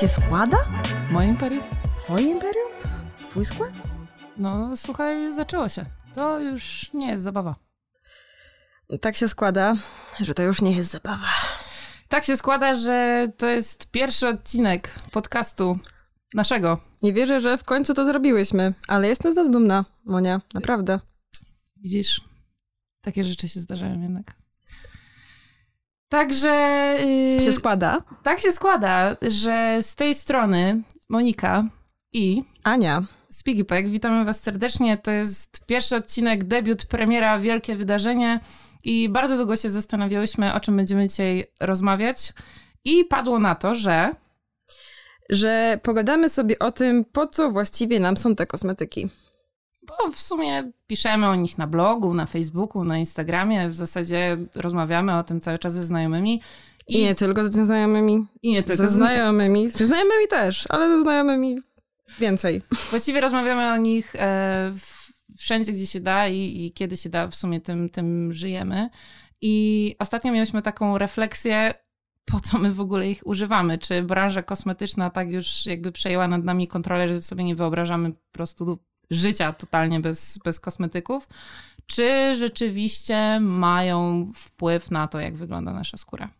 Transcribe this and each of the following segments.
się składa? Moje imperium? Twoje imperium? Twój skład? No słuchaj, zaczęło się. To już nie jest zabawa. Tak się składa, że to już nie jest zabawa. Tak się składa, że to jest pierwszy odcinek podcastu naszego. Nie wierzę, że w końcu to zrobiłyśmy, ale jestem z nas dumna, Monia, naprawdę. Widzisz, takie rzeczy się zdarzają jednak. Także. Yy, Się składa. tak się składa, że z tej strony Monika i Ania. Spigipek, witamy Was serdecznie. To jest pierwszy odcinek, debiut, premiera, wielkie wydarzenie i bardzo długo się zastanawiałyśmy, o czym będziemy dzisiaj rozmawiać. I padło na to, że Że pogadamy sobie o tym, po co właściwie nam są te kosmetyki. Bo w sumie piszemy o nich na blogu, na Facebooku, na Instagramie, w zasadzie rozmawiamy o tym cały czas ze znajomymi. I nie tylko ze znajomymi. i nie tylko Ze znajomymi. Ze znajomymi też, ale ze znajomymi więcej. Właściwie rozmawiamy o nich e, wszędzie, gdzie się da i, i kiedy się da, w sumie tym, tym żyjemy. I ostatnio mieliśmy taką refleksję, po co my w ogóle ich używamy. Czy branża kosmetyczna tak już jakby przejęła nad nami kontrolę, że sobie nie wyobrażamy po prostu życia totalnie bez, bez kosmetyków? Czy rzeczywiście mają wpływ na to, jak wygląda nasza skóra?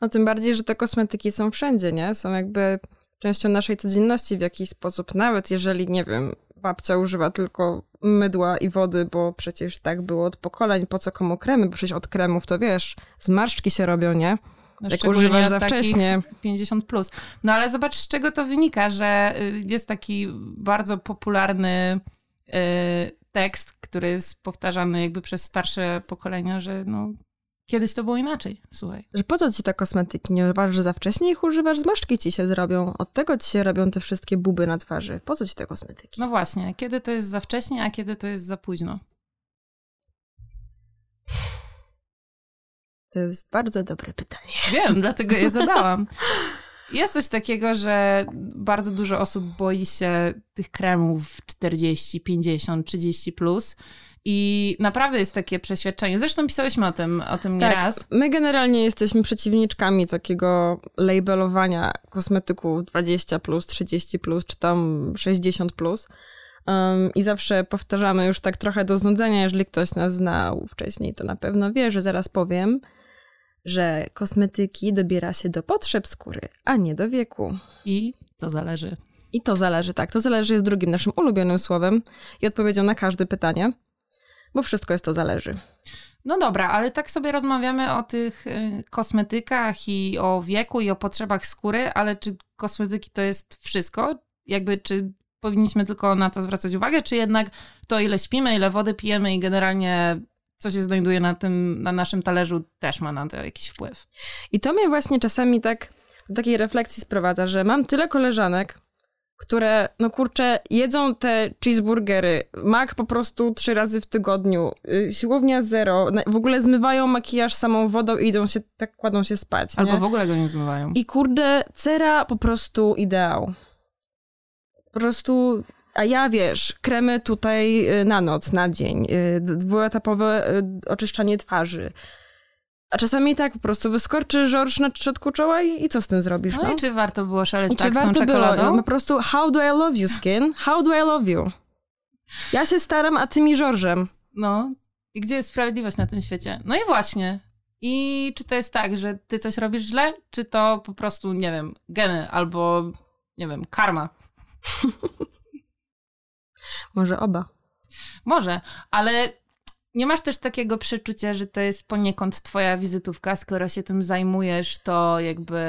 No tym bardziej, że te kosmetyki są wszędzie, nie? Są jakby częścią naszej codzienności w jakiś sposób. Nawet jeżeli, nie wiem, babcia używa tylko mydła i wody, bo przecież tak było od pokoleń. Po co komu kremy? Bo przecież od kremów to wiesz, zmarszczki się robią, nie? No, Jak używasz za wcześnie. 50 plus. No ale zobacz, z czego to wynika, że y, jest taki bardzo popularny y, tekst, który jest powtarzany jakby przez starsze pokolenia, że no kiedyś to było inaczej, słuchaj. Że po co ci te kosmetyki? Nie uważasz, że za wcześnie ich używasz? Zmarszczki ci się zrobią. Od tego ci się robią te wszystkie buby na twarzy. Po co ci te kosmetyki? No właśnie, kiedy to jest za wcześnie, a kiedy to jest za późno? To jest bardzo dobre pytanie. Wiem, dlatego je zadałam. Jest coś takiego, że bardzo dużo osób boi się tych kremów 40, 50, 30 plus. I naprawdę jest takie przeświadczenie. Zresztą pisałyśmy o tym, o tym nieraz. Tak, my generalnie jesteśmy przeciwniczkami takiego labelowania kosmetyku 20 plus, 30 plus, czy tam 60 plus. Um, I zawsze powtarzamy już tak trochę do znudzenia, jeżeli ktoś nas znał wcześniej, to na pewno wie, że zaraz powiem, że kosmetyki dobiera się do potrzeb skóry, a nie do wieku. I to zależy. I to zależy, tak. To zależy jest drugim naszym ulubionym słowem i odpowiedzią na każde pytanie, bo wszystko jest to zależy. No dobra, ale tak sobie rozmawiamy o tych y, kosmetykach i o wieku i o potrzebach skóry, ale czy kosmetyki to jest wszystko? Jakby czy powinniśmy tylko na to zwracać uwagę, czy jednak to ile śpimy, ile wody pijemy i generalnie co się znajduje na tym, na naszym talerzu też ma na to jakiś wpływ. I to mnie właśnie czasami tak do takiej refleksji sprowadza, że mam tyle koleżanek, które, no kurczę, jedzą te cheeseburgery, mak po prostu trzy razy w tygodniu, y, siłownia zero, w ogóle zmywają makijaż samą wodą i idą się, tak kładą się spać, Albo nie? w ogóle go nie zmywają. I kurde, cera po prostu ideał. Po prostu, a ja wiesz, kremy tutaj y, na noc, na dzień, y, dwuetapowe y, oczyszczanie twarzy. A czasami tak po prostu wyskoczy żorż na środku czoła i, i co z tym zrobisz, No no? i czy warto było szaleć I tak z tą było? czekoladą? No, po prostu, how do I love you, skin? How do I love you? Ja się staram, a ty mi żorżem. No. I gdzie jest sprawiedliwość na tym świecie? No i właśnie. I czy to jest tak, że ty coś robisz źle, czy to po prostu, nie wiem, geny albo, nie wiem, karma? Może oba. Może, ale nie masz też takiego przeczucia, że to jest poniekąd twoja wizytówka, skoro się tym zajmujesz, to jakby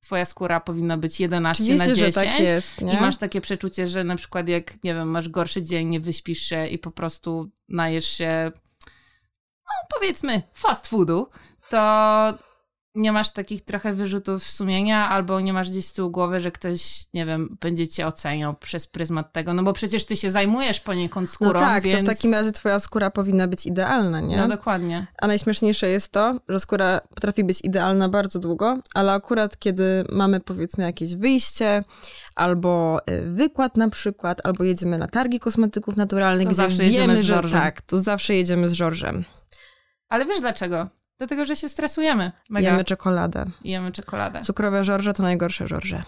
twoja skóra powinna być 11 na Oczywiście, 10. że tak jest, nie? I masz takie przeczucie, że na przykład jak, nie wiem, masz gorszy dzień, nie wyśpisz się i po prostu najesz się, no powiedzmy, fast foodu, to nie masz takich trochę wyrzutów sumienia, albo nie masz gdzieś z tyłu głowy, że ktoś, nie wiem, będzie cię oceniał przez pryzmat tego, no bo przecież ty się zajmujesz poniekąd skórą, no tak, więc... to w takim razie twoja skóra powinna być idealna, nie? No dokładnie. A najśmieszniejsze jest to, że skóra potrafi być idealna bardzo długo, ale akurat kiedy mamy powiedzmy jakieś wyjście, albo y, wykład na przykład, albo jedziemy na targi kosmetyków naturalnych, To gdzie zawsze jedziemy wiemy, z że George'em. tak, to zawsze jedziemy z Żorżem. Ale wiesz dlaczego? Dlatego, że się stresujemy. Mega. Jemy czekoladę. Jemy czekoladę. Cukrowe żorże to najgorsze żorże.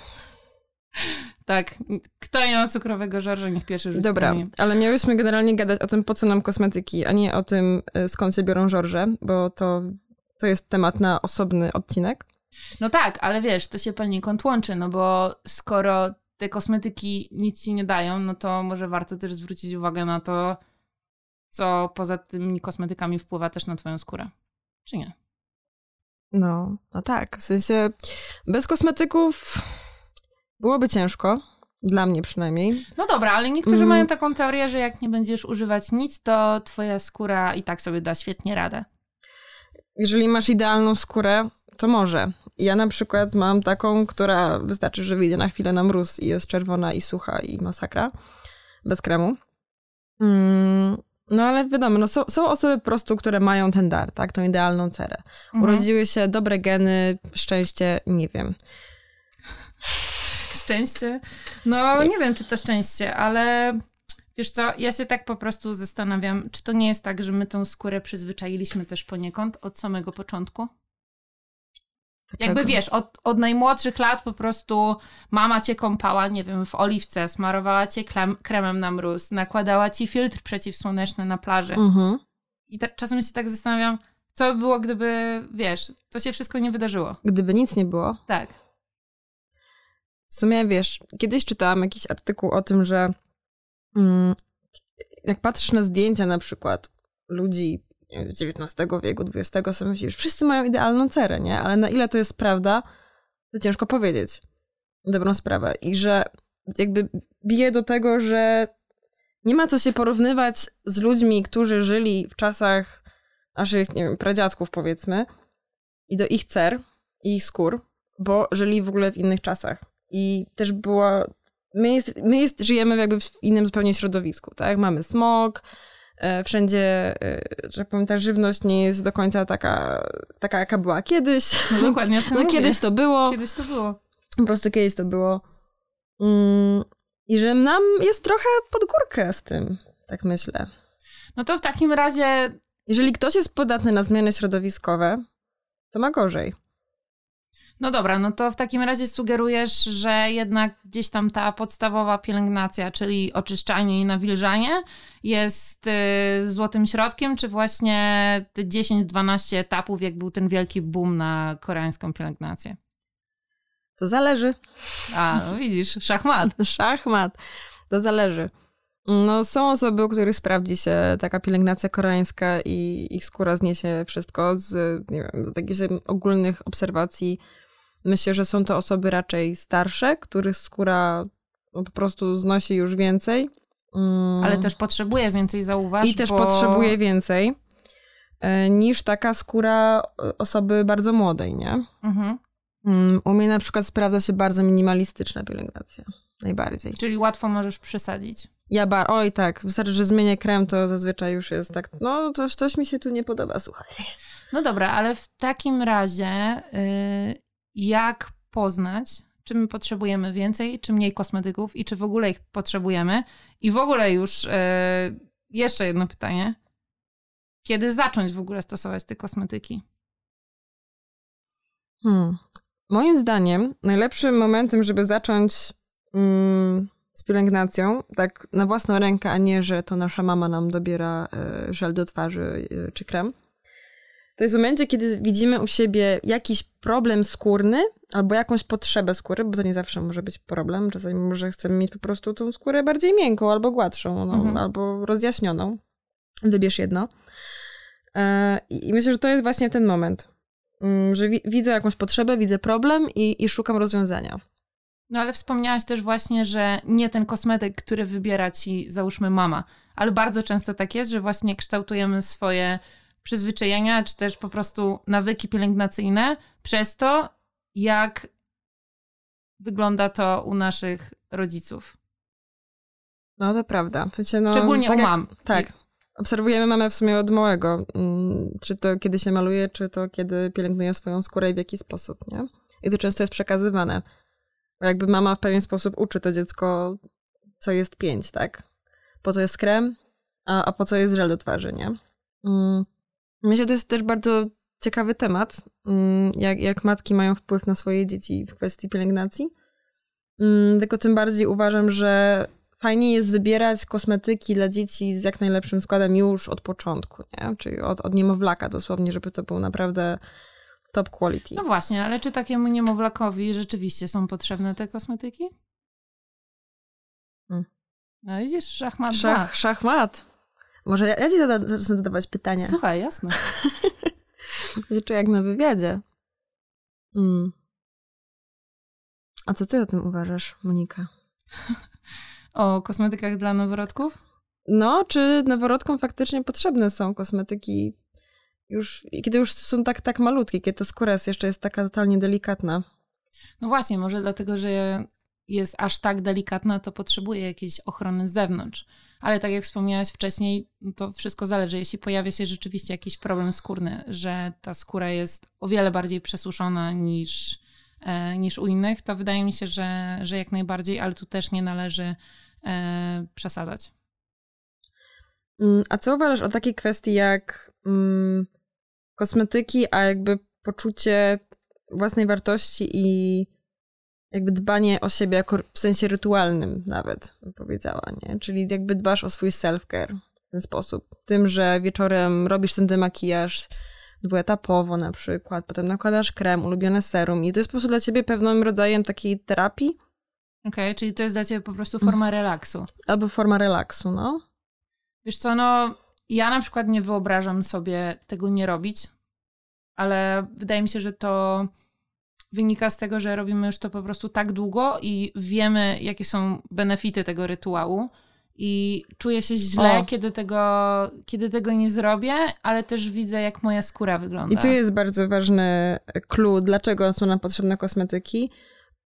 Tak, kto nie ma cukrowego żarża, niech pierwszy rzuci Dobra, ale miałyśmy generalnie gadać o tym, po co nam kosmetyki, a nie o tym, y, skąd się biorą żorże, bo to, to jest temat na osobny odcinek. No tak, ale wiesz, to się poniekąd łączy, no bo skoro te kosmetyki nic ci nie dają, no to może warto też zwrócić uwagę na to, co poza tymi kosmetykami wpływa też na twoją skórę. Czy nie? No, no tak. W sensie bez kosmetyków byłoby ciężko. Dla mnie przynajmniej. No dobra, ale niektórzy mm. mają taką teorię, że jak nie będziesz używać nic, to twoja skóra i tak sobie da świetnie radę. Jeżeli masz idealną skórę, to może. Ja na przykład mam taką, która wystarczy, że wyjdzie na chwilę na mróz i jest czerwona i sucha i masakra. Bez kremu. Mm, no ale wiadomo, no są, są osoby po prostu, które mają ten dar, tak? Tą idealną cerę. Mhm. Urodziły się dobre geny, szczęście, nie wiem. Szczęście? No nie wiem, czy to szczęście, ale wiesz co, ja się tak po prostu zastanawiam, czy to nie jest tak, że my tą skórę przyzwyczailiśmy też poniekąd od samego początku? Dlaczego? Jakby wiesz, od, od najmłodszych lat po prostu mama cię kąpała, nie wiem, w oliwce, smarowała cię krem, kremem na mróz, nakładała ci filtr przeciwsłoneczny na plaży. Mhm. I ta, czasem się tak zastanawiam, co by było, gdyby, wiesz, to się wszystko nie wydarzyło. Gdyby nic nie było? Tak. W sumie, wiesz, kiedyś czytałam jakiś artykuł o tym, że mm, jak patrzysz na zdjęcia na przykład ludzi XIX wieku, XX, sobie myślisz, wszyscy mają idealną cerę, nie? Ale na ile to jest prawda, to ciężko powiedzieć. Dobrą sprawę. I że jakby bije do tego, że nie ma co się porównywać z ludźmi, którzy żyli w czasach naszych, nie wiem, pradziadków powiedzmy i do ich cer i ich skór, bo żyli w ogóle w innych czasach. I też była... My, jest, my jest, żyjemy jakby w innym zupełnie środowisku, tak? Mamy smog, wszędzie, e, że powiem, ta żywność nie jest do końca taka, taka jaka była kiedyś. No dokładnie. No kiedyś to było. Kiedyś to było. Po prostu kiedyś to było. Mm, I że nam jest trochę pod górkę z tym, tak myślę. No to w takim razie... Jeżeli ktoś jest podatny na zmiany środowiskowe, to ma gorzej. No dobra, no to w takim razie sugerujesz, że jednak gdzieś tam ta podstawowa pielęgnacja, czyli oczyszczanie i nawilżanie jest y, złotym środkiem, czy właśnie te 10-12 etapów, jak był ten wielki boom na koreańską pielęgnację? To zależy. A, no widzisz, szachmat. szachmat. To zależy. No, są osoby, u których sprawdzi się taka pielęgnacja koreańska i ich skóra zniesie wszystko z nie wiem, takich ogólnych obserwacji Myślę, że są to osoby raczej starsze, których skóra po prostu znosi już więcej. Mm. Ale też potrzebuje więcej, zauważ. I też bo... potrzebuje więcej e, niż taka skóra osoby bardzo młodej, nie? Mhm. Mm, u mnie na przykład sprawdza się bardzo minimalistyczna pielęgnacja. Najbardziej. Czyli łatwo możesz przesadzić. Ja bar, oj tak, wystarczy, że zmienię krem, to zazwyczaj już jest tak, no coś, coś mi się tu nie podoba, słuchaj. No dobra, ale w takim razie yy, jak poznać, czy my potrzebujemy więcej, czy mniej kosmetyków i czy w ogóle ich potrzebujemy. I w ogóle już e, jeszcze jedno pytanie. Kiedy zacząć w ogóle stosować te kosmetyki? Hmm. Moim zdaniem najlepszym momentem, żeby zacząć mm, z pielęgnacją, tak na własną rękę, a nie, że to nasza mama nam dobiera e, żel do twarzy e, czy krem, to jest w momencie, kiedy widzimy u siebie jakiś problem skórny albo jakąś potrzebę skóry, bo to nie zawsze może być problem. Czasami może chcemy mieć po prostu tą skórę bardziej miękką albo gładszą, no, mhm. albo rozjaśnioną. Wybierz jedno. E, I myślę, że to jest właśnie ten moment, mm, że widzę jakąś potrzebę, widzę problem i, i szukam rozwiązania. No ale wspomniałaś też właśnie, że nie ten kosmetyk, który wybiera ci, załóżmy, mama, ale bardzo często tak jest, że właśnie kształtujemy swoje przyzwyczajenia, czy też po prostu nawyki pielęgnacyjne przez to, jak wygląda to u naszych rodziców. No to prawda. W sensie, no, Szczególnie tak u mam. Jak, tak. Obserwujemy mamę w sumie od małego. Mm, czy to kiedy się maluje, czy to kiedy pielęgnuje swoją skórę i w jaki sposób, nie? I to często jest przekazywane. Bo jakby mama w pewien sposób uczy to dziecko, co jest pięć, tak? Po co jest krem, a, a po co jest żel do twarzy, nie? Mm. Myślę, że to jest też bardzo ciekawy temat, mm, jak, jak matki mają wpływ na swoje dzieci w kwestii pielęgnacji. Mm, tylko tym bardziej uważam, że fajnie jest wybierać kosmetyki dla dzieci z jak najlepszym składem już od początku, nie? Czyli od, od niemowlaka dosłownie, żeby to był naprawdę top quality. No właśnie, ale czy takiemu niemowlakowi rzeczywiście są potrzebne te kosmetyki? Hmm. No widzisz, szachmat Szach, Szachmat. Może ja, ja ci zada, zacznę zadawać pytania. Słuchaj, jasne. się czuję jak na wywiadzie. Hmm. A co ty o tym uważasz, Monika? o kosmetykach dla noworodków? No, czy noworodkom faktycznie potrzebne są kosmetyki już, kiedy już są tak, tak malutkie, kiedy ta skóra jest jeszcze jest taka totalnie delikatna? No właśnie, może dlatego, że jest aż tak delikatna, to potrzebuje jakiejś ochrony z zewnątrz. Ale tak jak wspomniałaś wcześniej, to wszystko zależy. Jeśli pojawia się rzeczywiście jakiś problem skórny, że ta skóra jest o wiele bardziej przesuszona niż, e, niż u innych, to wydaje mi się, że, że jak najbardziej, ale tu też nie należy e, przesadzać. Mm, a co uważasz o takiej kwestii jak mm, kosmetyki, a jakby poczucie własnej wartości i jakby dbanie o siebie jako w sensie rytualnym nawet, bym powiedziała, nie? Czyli jakby dbasz o swój self-care w ten sposób. Tym, że wieczorem robisz ten demakijaż dwuetapowo na przykład, potem nakładasz krem, ulubione serum i to jest po prostu dla ciebie pewnym rodzajem takiej terapii. Okej, okay, czyli to jest dla ciebie po prostu forma relaksu. Albo forma relaksu, no. Wiesz co, no ja na przykład nie wyobrażam sobie tego nie robić, ale wydaje mi się, że to wynika z tego, że robimy już to po prostu tak długo i wiemy, jakie są benefity tego rytuału. I czuję się źle, kiedy tego, kiedy tego nie zrobię, ale też widzę, jak moja skóra wygląda. I tu jest bardzo ważny clue, dlaczego są nam potrzebne kosmetyki.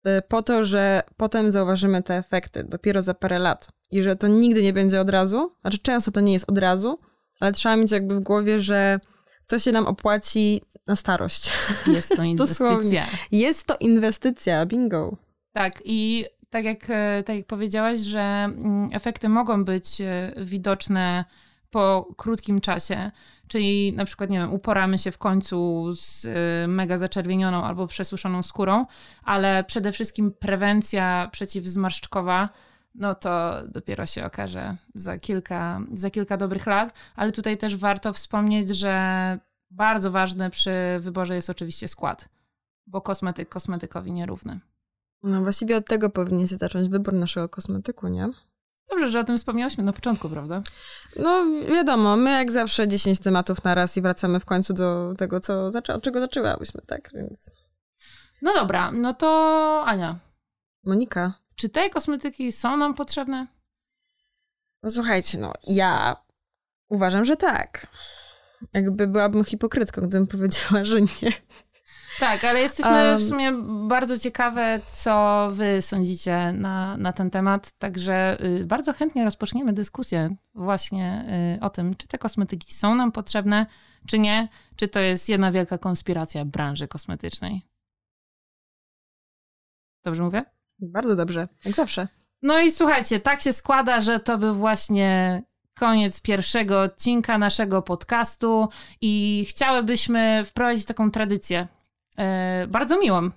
Y, po to, że potem zauważymy te efekty dopiero za parę lat. I że to nigdy nie będzie od razu. Znaczy, często to nie jest od razu, ale trzeba mieć jakby w głowie, że to się nam opłaci na starość. Jest to inwestycja. Jest to inwestycja, bingo. Tak, i tak jak, e, tak jak powiedziałaś, że mm, efekty mogą być e, widoczne po krótkim czasie, czyli na przykład, nie wiem, uporamy się w końcu z e, mega zaczerwienioną albo przesuszoną skórą, ale przede wszystkim prewencja przeciwzmarszczkowa, no to dopiero się okaże za kilka, za kilka dobrych lat, ale tutaj też warto wspomnieć, że bardzo ważne przy wyborze jest oczywiście skład, bo kosmetyk kosmetykowi nierówny. No właściwie od tego powinien się zacząć wybór naszego kosmetyku, nie? Dobrze, że o tym wspomniałyśmy na początku, prawda? No wiadomo, my jak zawsze 10 tematów na raz i wracamy w końcu do tego, co zaczę- od czego zaczęłabyśmy, tak? Więc... No dobra, no to Ania. Monika. Czy te kosmetyki są nam potrzebne? No słuchajcie, no ja uważam, że tak. Jakby byłabym hipokrytką, gdybym powiedziała, że nie. Tak, ale jesteśmy um, w sumie bardzo ciekawe, co wy sądzicie na, na ten temat, także y, bardzo chętnie rozpoczniemy dyskusję właśnie y, o tym, czy te kosmetyki są nam potrzebne, czy nie, czy to jest jedna wielka konspiracja branży kosmetycznej. Dobrze mówię? Bardzo dobrze, jak zawsze. No i słuchajcie, tak się składa, że to był właśnie koniec pierwszego odcinka naszego podcastu i chciałybyśmy wprowadzić taką tradycję. E, bardzo miłą,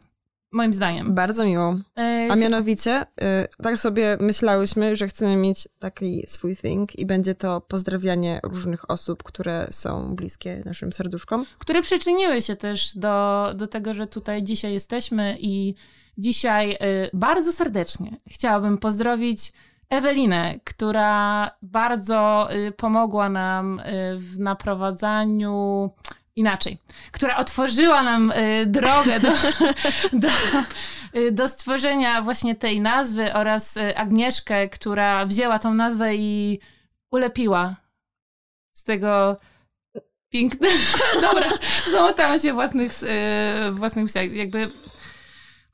moim zdaniem. Bardzo miłą. E, A mianowicie, e, tak sobie myślałyśmy, że chcemy mieć taki swój thing i będzie to pozdrawianie różnych osób, które są bliskie naszym serduszkom. Które przyczyniły się też do, do tego, że tutaj dzisiaj jesteśmy i dzisiaj bardzo serdecznie chciałabym pozdrowić Ewelinę, która bardzo y, pomogła nam y, w naprowadzaniu inaczej, która otworzyła nam y, drogę do, do, do, stworzenia właśnie tej nazwy oraz Agnieszkę, która wzięła tą nazwę i ulepiła z tego pięknego. Dobra, zamotałam się własnych, własnych jakby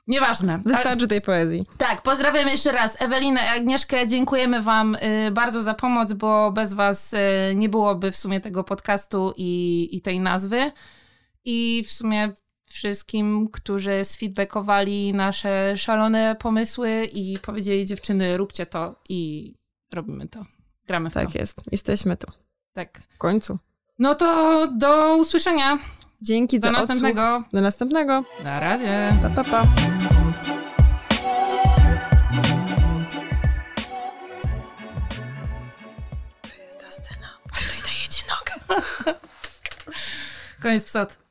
Nieważne. Wystarczy tej poezji. Tak, pozdrawiam jeszcze raz Ewelinę i Agnieszkę. Dziękujemy Wam y, bardzo za pomoc, bo bez Was y, nie byłoby w sumie tego podcastu i, i tej nazwy. I w sumie wszystkim, którzy sfeedbackowali nasze szalone pomysły i powiedzieli dziewczyny, róbcie to i robimy to. Gramy w tak to. Tak jest. Jesteśmy tu. Tak. W końcu. No to do usłyszenia. Dzięki za następnego. Do następnego. Na razie. Pa, pa. To jest ta scena, w której dajecie nogę. Koniec psot.